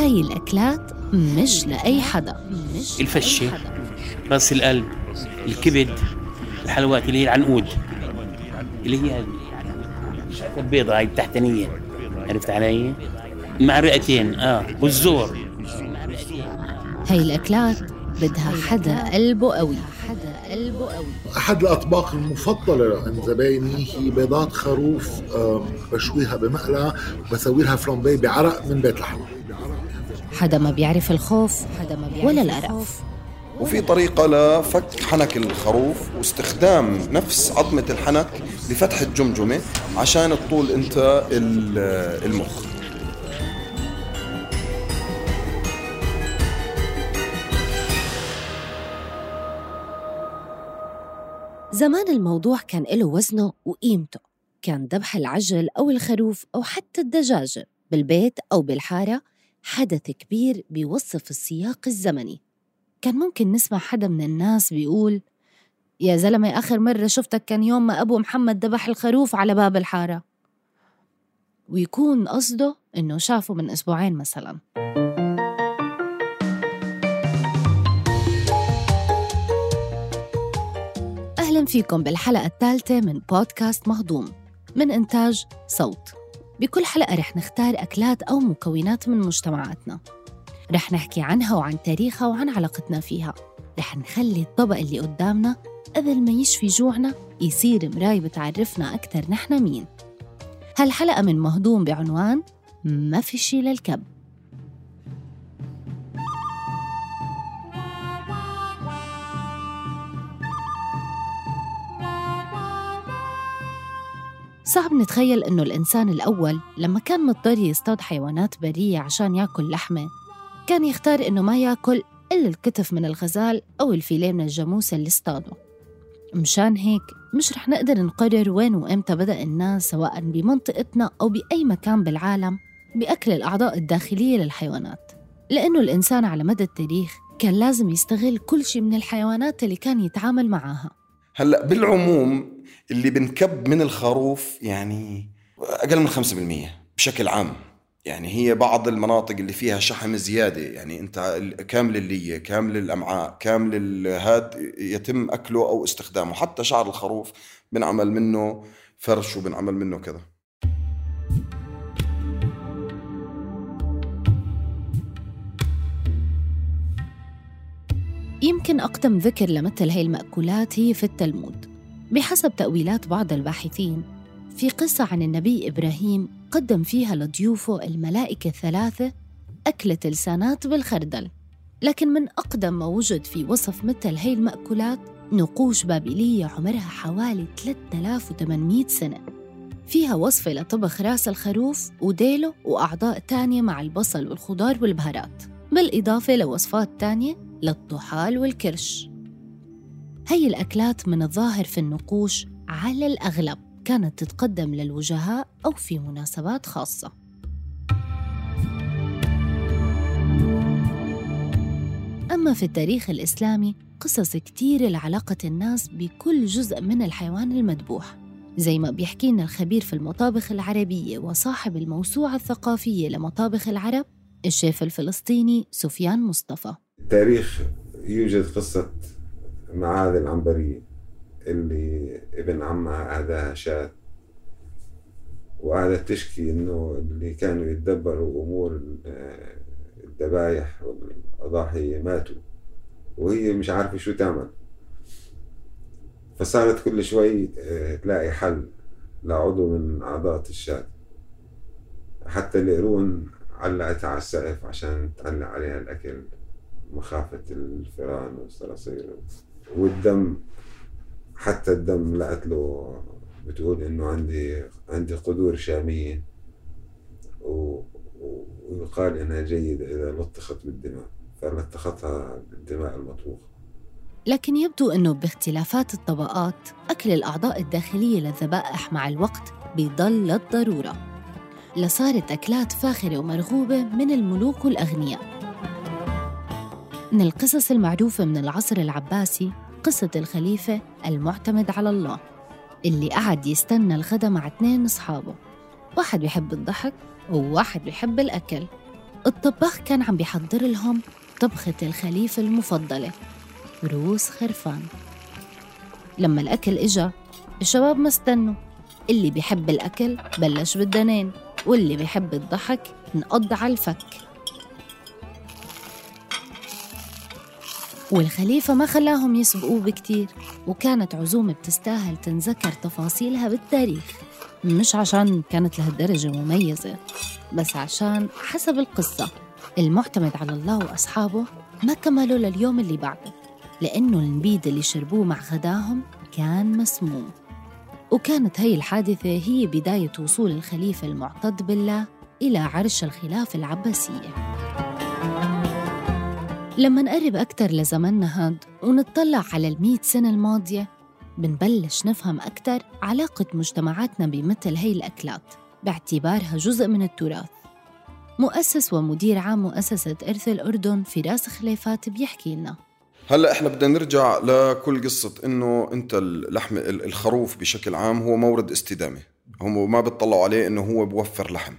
هاي الأكلات مش لأي حدا. الفشة رأس القلب الكبد الحلويات اللي هي العنقود. اللي هي البيضة هاي التحتانية. عرفت علي؟ مع رئتين آه والزور. هاي الأكلات بدها حدا قلبه قوي. قلبه قوي. أحد الأطباق المفضلة عند زبايني هي بيضات خروف بشويها بمقلى وبسوي لها فلامبي بعرق من بيت لحمة حدا ما بيعرف الخوف حدا ما بيعرف ولا القرف. وفي طريقة لفك حنك الخروف واستخدام نفس عظمة الحنك لفتح الجمجمة عشان تطول أنت ال- المخ. زمان الموضوع كان له وزنه وقيمته كان ذبح العجل أو الخروف أو حتى الدجاجة بالبيت أو بالحارة حدث كبير بيوصف السياق الزمني. كان ممكن نسمع حدا من الناس بيقول يا زلمة آخر مرة شفتك كان يوم ما أبو محمد ذبح الخروف على باب الحارة. ويكون قصده إنه شافه من أسبوعين مثلاً. أهلا فيكم بالحلقة الثالثة من بودكاست مهضوم. من إنتاج صوت. بكل حلقة رح نختار أكلات أو مكونات من مجتمعاتنا. رح نحكي عنها وعن تاريخها وعن علاقتنا فيها. رح نخلي الطبق اللي قدامنا قبل ما يشفي جوعنا يصير مراية بتعرفنا أكثر نحن مين. هالحلقة من مهضوم بعنوان ما في شي للكب. صعب نتخيل إنه الإنسان الأول لما كان مضطر يصطاد حيوانات برية عشان يأكل لحمة كان يختار إنه ما يأكل إلا الكتف من الغزال أو الفيليه من الجاموسة اللي اصطاده. مشان هيك مش رح نقدر نقرر وين وإمتى بدأ الناس سواء بمنطقتنا أو بأي مكان بالعالم بأكل الأعضاء الداخلية للحيوانات لأنه الإنسان على مدى التاريخ كان لازم يستغل كل شيء من الحيوانات اللي كان يتعامل معاها هلا بالعموم اللي بنكب من الخروف يعني أقل من 5% بشكل عام. يعني هي بعض المناطق اللي فيها شحم زيادة يعني أنت كامل اللية كامل الأمعاء كامل الهاد يتم أكله أو استخدامه. حتى شعر الخروف بنعمل منه فرش وبنعمل منه كذا. يمكن أقدم ذكر لمثل هي المأكولات هي في التلمود. بحسب تأويلات بعض الباحثين في قصة عن النبي إبراهيم قدم فيها لضيوفه الملائكة الثلاثة أكلة لسانات بالخردل. لكن من أقدم ما وجد في وصف مثل هي المأكولات نقوش بابلية عمرها حوالي 3800 سنة. فيها وصفة لطبخ راس الخروف وديله وأعضاء تانية مع البصل والخضار والبهارات. بالإضافة لوصفات تانية للطحال والكرش. هي الأكلات من الظاهر في النقوش على الأغلب كانت تتقدم للوجهاء أو في مناسبات خاصة. أما في التاريخ الإسلامي قصص كتير لعلاقة الناس بكل جزء من الحيوان المذبوح زي ما بيحكي لنا الخبير في المطابخ العربية وصاحب الموسوعة الثقافية لمطابخ العرب الشيف الفلسطيني سفيان مصطفى. التاريخ يوجد قصة معاذ العنبري اللي ابن عمها أهداها شاة. وقعدت تشكي إنه اللي كانوا يتدبروا أمور ال- الذبايح والأضاحي ماتوا وهي مش عارفة شو تعمل. فصارت كل شوي آه، تلاقي حل لعضو من أعضاء الشاة. حتى القرون علقتها على السقف عشان تعلق عليها الأكل. مخافة الفئران والصراصير والدم. حتى الدم لقت له بتقول إنه عندي عندي قدور شامية. و- ويقال إنها جيدة إذا لطخت بالدماء. فلطختها بالدماء المطبوخة. لكن يبدو أنه باختلافات الطبقات أكل الأعضاء الداخلية للذبائح مع الوقت بيضل للضرورة. لصارت أكلات فاخرة ومرغوبة من الملوك والأغنياء. من القصص المعروفة من العصر العباسي قصة الخليفة المعتمد على الله اللي قعد يستنى الغدا مع اثنين أصحابه. واحد بيحب الضحك وواحد بيحب الأكل. الطباخ كان عم بيحضر لهم طبخة الخليفة المفضلة روس خرفان. لما الأكل إجا الشباب ما استنوا. اللي بيحب الأكل بلش بالدنين واللي بيحب الضحك نقض على الفك. والخليفة ما خلاهم يسبقوه بكتير وكانت عزومة بتستاهل تنذكر تفاصيلها بالتاريخ. مش عشان كانت لهالدرجة مميزة بس عشان حسب القصة المعتمد على الله وأصحابه ما كملوا لليوم اللي بعده لأنه النبيد اللي شربوه مع غداهم كان مسموم. وكانت هي الحادثة هي بداية وصول الخليفة المعتد بالله إلى عرش الخلافة العباسية. لما نقرب أكتر لزمننا هاد ونطلع على المئة سنة الماضية بنبلش نفهم أكتر علاقة مجتمعاتنا بمثل هي الأكلات باعتبارها جزء من التراث. مؤسس ومدير عام مؤسسة إرث الأردن فراس خليفات بيحكي لنا. هلأ إحنا بدنا نرجع لكل قصة إنه أنت اللحم الخروف بشكل عام هو مورد استدامة. هم ما بتطلعوا عليه إنه هو بوفر لحم.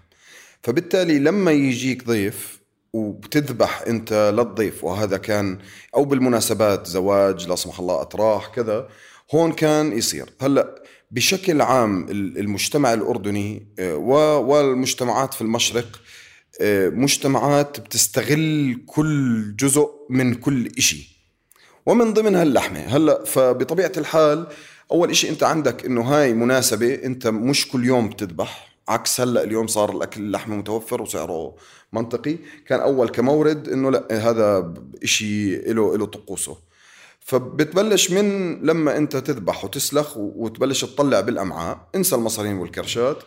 فبالتالي لما يجيك ضيف وبتذبح انت للضيف وهذا كان أو بالمناسبات زواج لا سمح الله أطراح كذا هون كان يصير. هلأ بشكل عام المجتمع الأردني آه، والمجتمعات في المشرق آه، مجتمعات بتستغل كل جزء من كل إشي ومن ضمنها اللحمة هلأ فبطبيعة الحال أول إشي أنت عندك إنه هاي مناسبة أنت مش كل يوم بتذبح عكس هلا اليوم صار الأكل اللحمة متوفر وسعره منطقي. كان أول كمورد إنه لا هذا إشي له له طقوسه. فبتبلش من لما أنت تذبح وتسلخ وتبلش تطلع بالأمعاء. انسى المصارين والكرشات.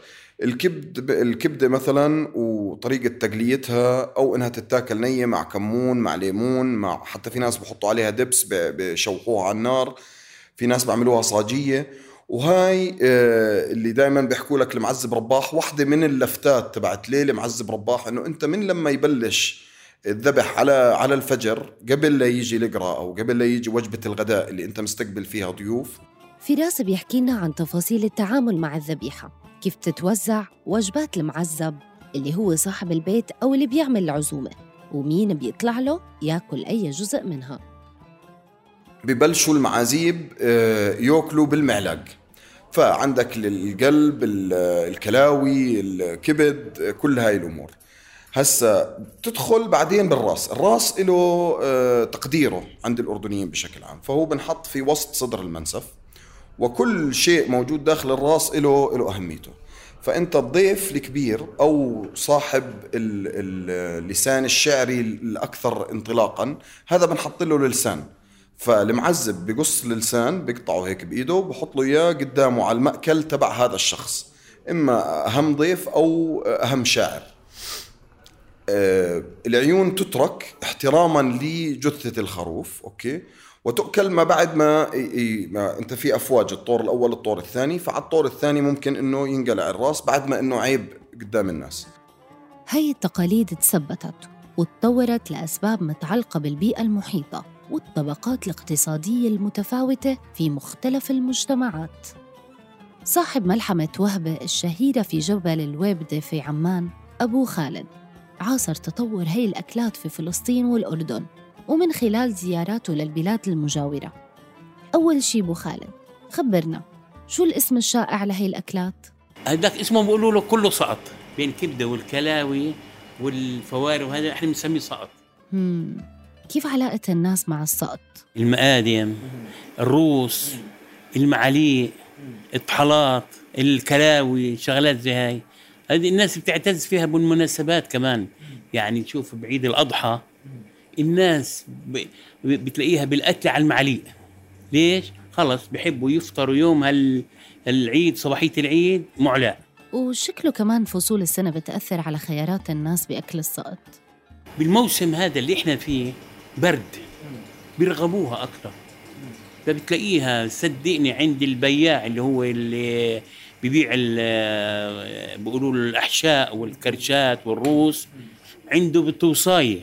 الكبد الكبدة مثلا وطريقة تقليتها أو إنها تتاكل نية مع كمون مع ليمون مع حتى في ناس بحطوا عليها دبس بشوحوها على النار. في ناس بعملوها صاجية. وهاي آه، اللي دائما بيحكوا لك المعذب رباح واحدة من اللفتات تبعت ليلة معذب رباح إنه أنت من لما يبلش الذبح على على الفجر قبل لا يجي القراءة أو قبل لا يجي وجبة الغداء اللي أنت مستقبل فيها ضيوف. فراس بيحكي لنا عن تفاصيل التعامل مع الذبيحة كيف تتوزع وجبات المعذب اللي هو صاحب البيت أو اللي بيعمل العزومة ومين بيطلع له ياكل أي جزء منها. ببلشوا المعازيب آه، ياكلوا بالمعلق فعندك القلب الكلاوي الكبد كل هاي الأمور. هسا تدخل بعدين بالرأس. الرأس له آه، تقديره عند الأردنيين بشكل عام. فهو بنحط في وسط صدر المنسف وكل شيء موجود داخل الرأس له له أهميته. فأنت الضيف الكبير أو صاحب اللسان الشعري الأكثر انطلاقا هذا بنحط له اللسان فالمعذب بقص اللسان بيقطعه هيك بإيده وبحط له إياه قدامه على المأكل تبع هذا الشخص. إما أهم ضيف أو أهم شاعر. آه العيون تترك احتراما لجثة الخروف أوكي؟ وتؤكل ما بعد ما, ما أنت في أفواج الطور الأول الطور الثاني. فعلى الطور الثاني ممكن إنه ينقلع الرأس بعد ما إنه عيب قدام الناس. هاي التقاليد تثبتت وتطورت لأسباب متعلقة بالبيئة المحيطة. والطبقات الاقتصادية المتفاوتة في مختلف المجتمعات. صاحب ملحمة وهبة الشهيرة في جبل الويبدة في عمان أبو خالد عاصر تطور هي الأكلات في فلسطين والأردن ومن خلال زياراته للبلاد المجاورة. أول شي أبو خالد خبرنا شو الاسم الشائع لهي الأكلات؟ هذاك اسمه بيقولوا له كله سقط بين الكبدة والكلاوي والفوارغ وهذا إحنا بنسميه سقط. كيف علاقة الناس مع السقط؟ المقادم الروس المعاليق الطحالات الكلاوي شغلات زي هاي. هذه الناس بتعتز فيها بالمناسبات كمان. يعني تشوف بعيد الأضحى الناس بتلاقيها بالأكل على المعاليق. ليش؟ خلص بحبوا يفطروا يوم هالعيد صباحية العيد معلى وشكله كمان فصول السنة بتأثر على خيارات الناس بأكل السقط بالموسم هذا اللي إحنا فيه برد. بيرغبوها أكثر فبتلاقيها صدقني عند البياع اللي هو اللي ببيع بيقولوا له الأحشاء والكرشات والروس عنده بالتوصاية.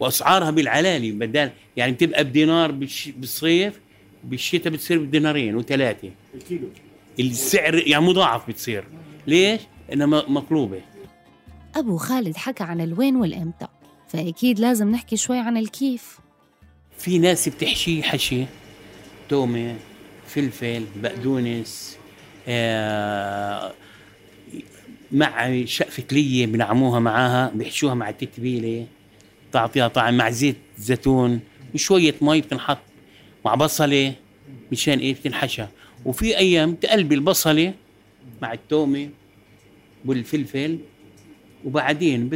وأسعارها بالعلالي بدل يعني بتبقى بدينار بالصيف بالشتاء بتصير بدينارين وثلاثة. الكيلو. السعر يعني مضاعف بتصير. ليش؟ انها مطلوبه أبو خالد حكى عن الوين والإمتى. فأكيد لازم نحكي شوي عن الكيف. في ناس بتحشيه حشي تومة فلفل بقدونس آه مع شقفة لية بنعموها معاها بيحشوها مع التتبيلة تعطيها طعم مع زيت زيتون وشوية مي بتنحط مع بصلة مشان إيه؟ بتنحشى. وفي أيام تقلبي البصلة مع التومة والفلفل وبعدين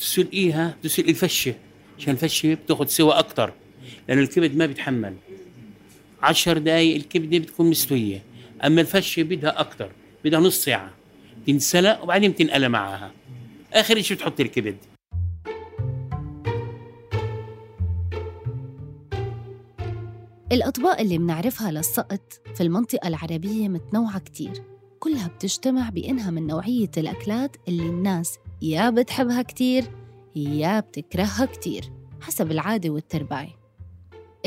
بتسلقيها تسلقي الفشة عشان الفشة بتاخد سوا أكتر لأنه الكبد ما بيتحمل. عشر دقايق الكبدة بتكون مستوية أما الفشة بدها أكتر بدها نص ساعة تنسلق وبعدين بتنقلى معاها آخر شيء بتحط الكبد. الأطباق اللي منعرفها للسقط في المنطقة العربية متنوعة كتير. كلها بتجتمع بإنها من نوعية الأكلات اللي الناس يا بتحبها كتير يا بتكرهها كتير حسب العادة والترباية.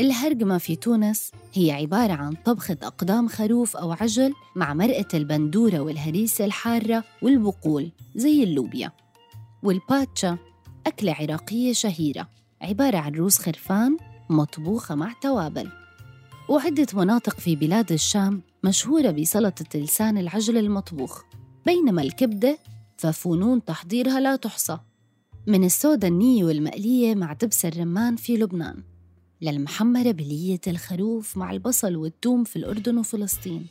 الهرجمة في تونس هي عبارة عن طبخة أقدام خروف أو عجل مع مرقة البندورة والهريسة الحارة والبقول زي اللوبيا. والباتشا أكلة عراقية شهيرة عبارة عن روز خرفان مطبوخة مع توابل. وعدة مناطق في بلاد الشام مشهورة بسلطة لسان العجل المطبوخ. بينما الكبدة ففنون تحضيرها لا تحصى. من السودة النية والمقلية مع دبس الرمان في لبنان. للمحمرة بلية الخروف مع البصل والثوم في الأردن وفلسطين.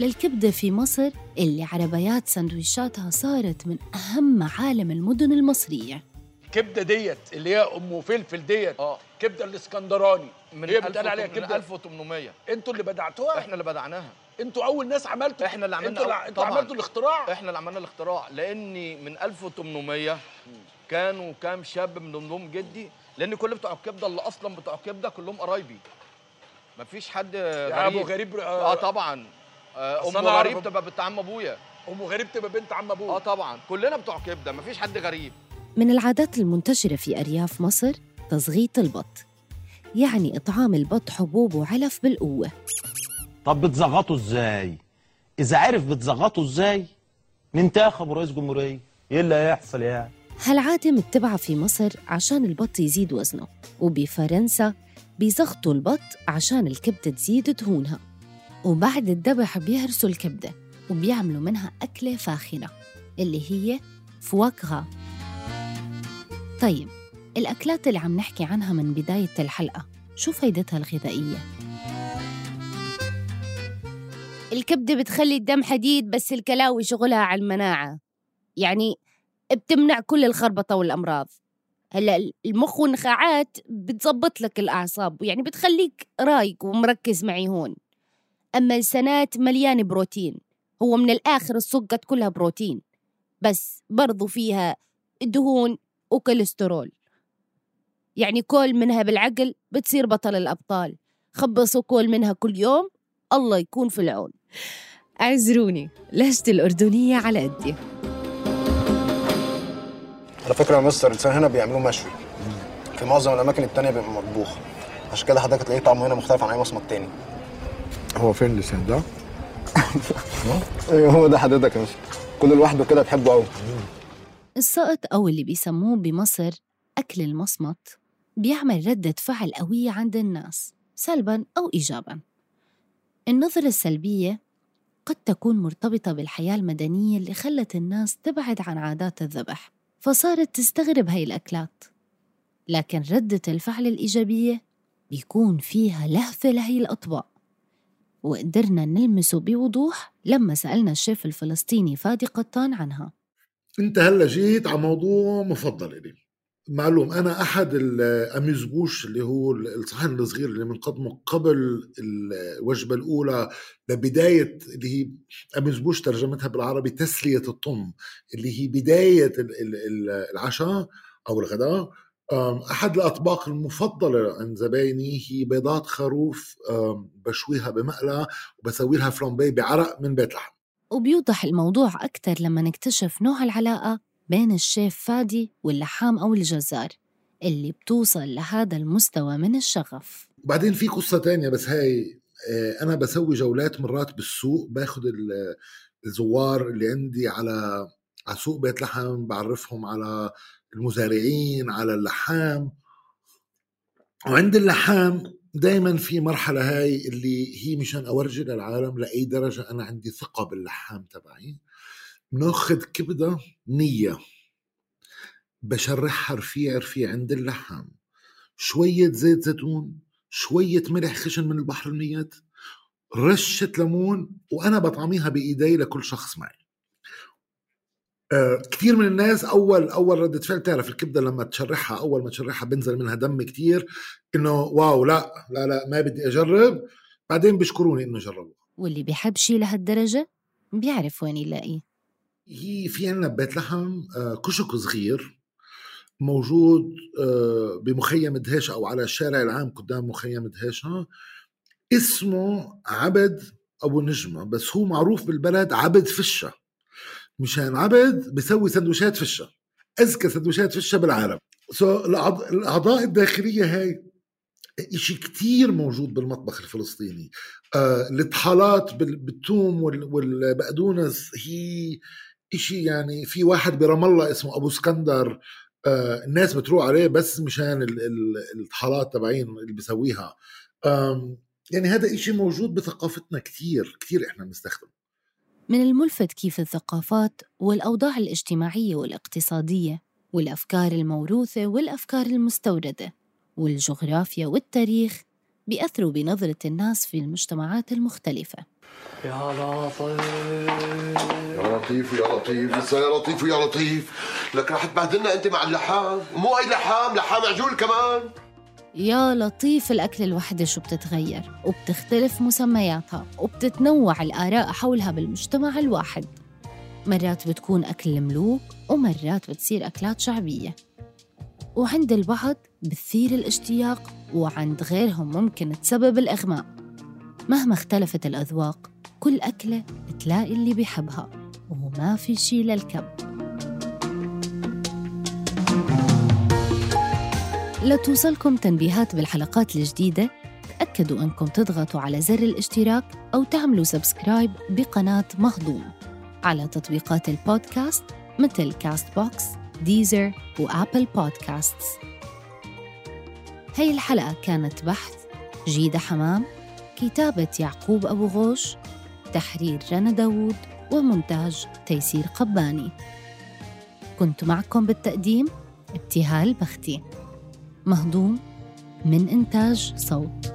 للكبدة في مصر اللي عربيات سندويشاتها صارت من أهم معالم المدن المصرية. الكبدة ديت اللي هي أم فلفل ديت آه. كبدة الإسكندراني. من هي بتقال عليها 1000 كبدة. من 1800 أنتوا اللي بدعتوها؟ إحنا اللي بدعناها. أنتوا أول ناس عملتوا إحنا اللي عملنا أنتوا, اللي... أنتوا. عملتوا الاختراع. إحنا اللي عملنا الاختراع. لأني من 1800 كانوا كام شاب من ضمنهم جدي لأن كل بتوع الكبدة اللي أصلا بتوع الكبدة كلهم قرايبي. مفيش حد يا أبو غريب غريب آه طبعا. آه، أم غريب تبقى بنت عم أبويا. أم غريب تبقى بنت عم أبوك آه طبعا. كلنا بتوع كبدة مفيش حد غريب. من العادات المنتشرة في أرياف مصر تصغيط البط يعني إطعام البط حبوب وعلف بالقوة. طب بتزغطوا إزاي؟ إذا عرف بتزغطوا إزاي؟ ننتخب رئيس جمهورية. إيه اللي هيحصل يعني؟ هالعادة متبعة في مصر عشان البط يزيد وزنه وبفرنسا بيزغطوا البط عشان الكبدة تزيد دهونها. وبعد الذبح بيهرسوا الكبدة وبيعملوا منها أكلة فاخرة اللي هي فواكغا طيب الأكلات اللي عم نحكي عنها من بداية الحلقة شو فايدتها الغذائية؟ الكبدة بتخلي الدم حديد بس الكلاوي شغلها على المناعة. يعني بتمنع كل الخربطة والأمراض. هلأ المخ والنخاعات بتزبط لك الأعصاب يعني بتخليك رايق ومركز معي هون. أما السنات مليانة بروتين هو من الآخر السقط كلها بروتين بس برضو فيها دهون وكوليسترول. يعني كل منها بالعقل بتصير بطل الأبطال. خبصوا كل منها كل يوم الله يكون في العون. أعذروني لهجتي الأردنية على قدي. على فكرة يا مستر اللسان هنا بيعملوه مشوي. في معظم الأماكن التانية بيبقى مطبوخ. عشان كده حضرتك تلاقيه طعمه هنا مختلف عن أي مصمت تاني. هو فين اللسان ده؟ أيوه هو ده حضرتك يا مستر. كل لوحده كده بحبه أوي. السقط أو اللي بيسموه بمصر أكل المصمت بيعمل ردة فعل قوية عند الناس سلباً أو إيجاباً. النظرة السلبية قد تكون مرتبطة بالحياة المدنية اللي خلت الناس تبعد عن عادات الذبح فصارت تستغرب هاي الأكلات. لكن ردة الفعل الإيجابية بيكون فيها لهفة لهي الأطباق. وقدرنا نلمسه بوضوح لما سألنا الشيف الفلسطيني فادي قطان عنها. انت هلا جيت على موضوع مفضل إلي. معلوم أنا أحد الأميز بوش اللي هو الصحن الصغير اللي بنقدمه قبل الوجبة الأولى لبداية اللي هي أميز بوش ترجمتها بالعربي تسلية الطم اللي هي بداية ال- ال- ال- العشاء أو الغداء. أحد الأطباق المفضلة عند زبايني هي بيضات خروف بشويها بمقلى وبسوي لها فلامبي بعرق من بيت لحم. وبيوضح الموضوع أكتر لما نكتشف نوع العلاقة بين الشيف فادي واللحام أو الجزار اللي بتوصل لهذا المستوى من الشغف. وبعدين في قصة تانية بس هاي آه، أنا بسوي جولات مرات بالسوق باخد ال- الزوار اللي عندي على على سوق بيت لحم بعرفهم على المزارعين على اللحام. وعند اللحام دائما في مرحلة هاي اللي هي مشان أورجي للعالم لأي درجة أنا عندي ثقة باللحام تبعي بناخذ كبدة نية بشرحها رفيع رفيع عند اللحام شوية زيت زيتون شوية ملح خشن من البحر الميت رشة ليمون وأنا بطعميها بإيدي لكل شخص معي. آه كثير من الناس أول أول ردة فعل تعرف الكبدة لما تشرحها أول ما تشرحها بنزل منها دم كثير إنه واو لا لا لا ما بدي أجرب. بعدين بيشكروني إنه جربوا واللي بيحب شي لهالدرجة بيعرف وين يلاقيه. هي في عنا ببيت لحم آه، كشك صغير موجود آه، بمخيم دهيشة أو على الشارع العام قدام مخيم دهيشة اسمه عبد أبو نجمة بس هو معروف بالبلد عبد فشة. مشان عبد بيسوي سندويشات فشة. أزكى سندويشات فشة بالعالم. so الأعض- الأعضاء الداخلية هاي إشي كتير موجود بالمطبخ الفلسطيني. آه الطحالات بال- بالثوم وال- والبقدونس هي إشي يعني في واحد برام الله اسمه أبو اسكندر آه الناس بتروح عليه بس مشان ال- ال- الطحالات تبعين اللي بيسويها آم، يعني هذا إشي موجود بثقافتنا كتير كتير إحنا بنستخدمه. من الملفت كيف الثقافات والأوضاع الاجتماعية والاقتصادية والأفكار الموروثة والأفكار المستوردة والجغرافيا والتاريخ بيأثروا بنظرة الناس في المجتمعات المختلفة. يا لطيف. يا لطيف لسه يا لطيف. يا لطيف لك رح تبهدلنا أنت مع اللحام. ومو أي لحام لحام عجول كمان. يا لطيف الأكل الوحدة شو بتتغير وبتختلف مسمياتها وبتتنوع الآراء حولها بالمجتمع الواحد. مرات بتكون أكل الملوك ومرات بتصير أكلات شعبية. وعند البعض بتثير الاشتياق وعند غيرهم ممكن تسبب الإغماء. مهما اختلفت الأذواق كل أكلة بتلاقي اللي بيحبها وما في شي للكب. لتوصلكم تنبيهات بالحلقات الجديدة تأكدوا أنكم تضغطوا على زر الاشتراك أو تعملوا subscribe بقناة مهضوم على تطبيقات البودكاست مثل Castbox، Deezer و Apple Podcasts هي الحلقة كانت بحث جيدة حمام كتابة يعقوب أبو غوش تحرير رنا داوود ومونتاج تيسير قباني. كنت معكم بالتقديم ابتهال بختي. مهضوم من إنتاج صوت.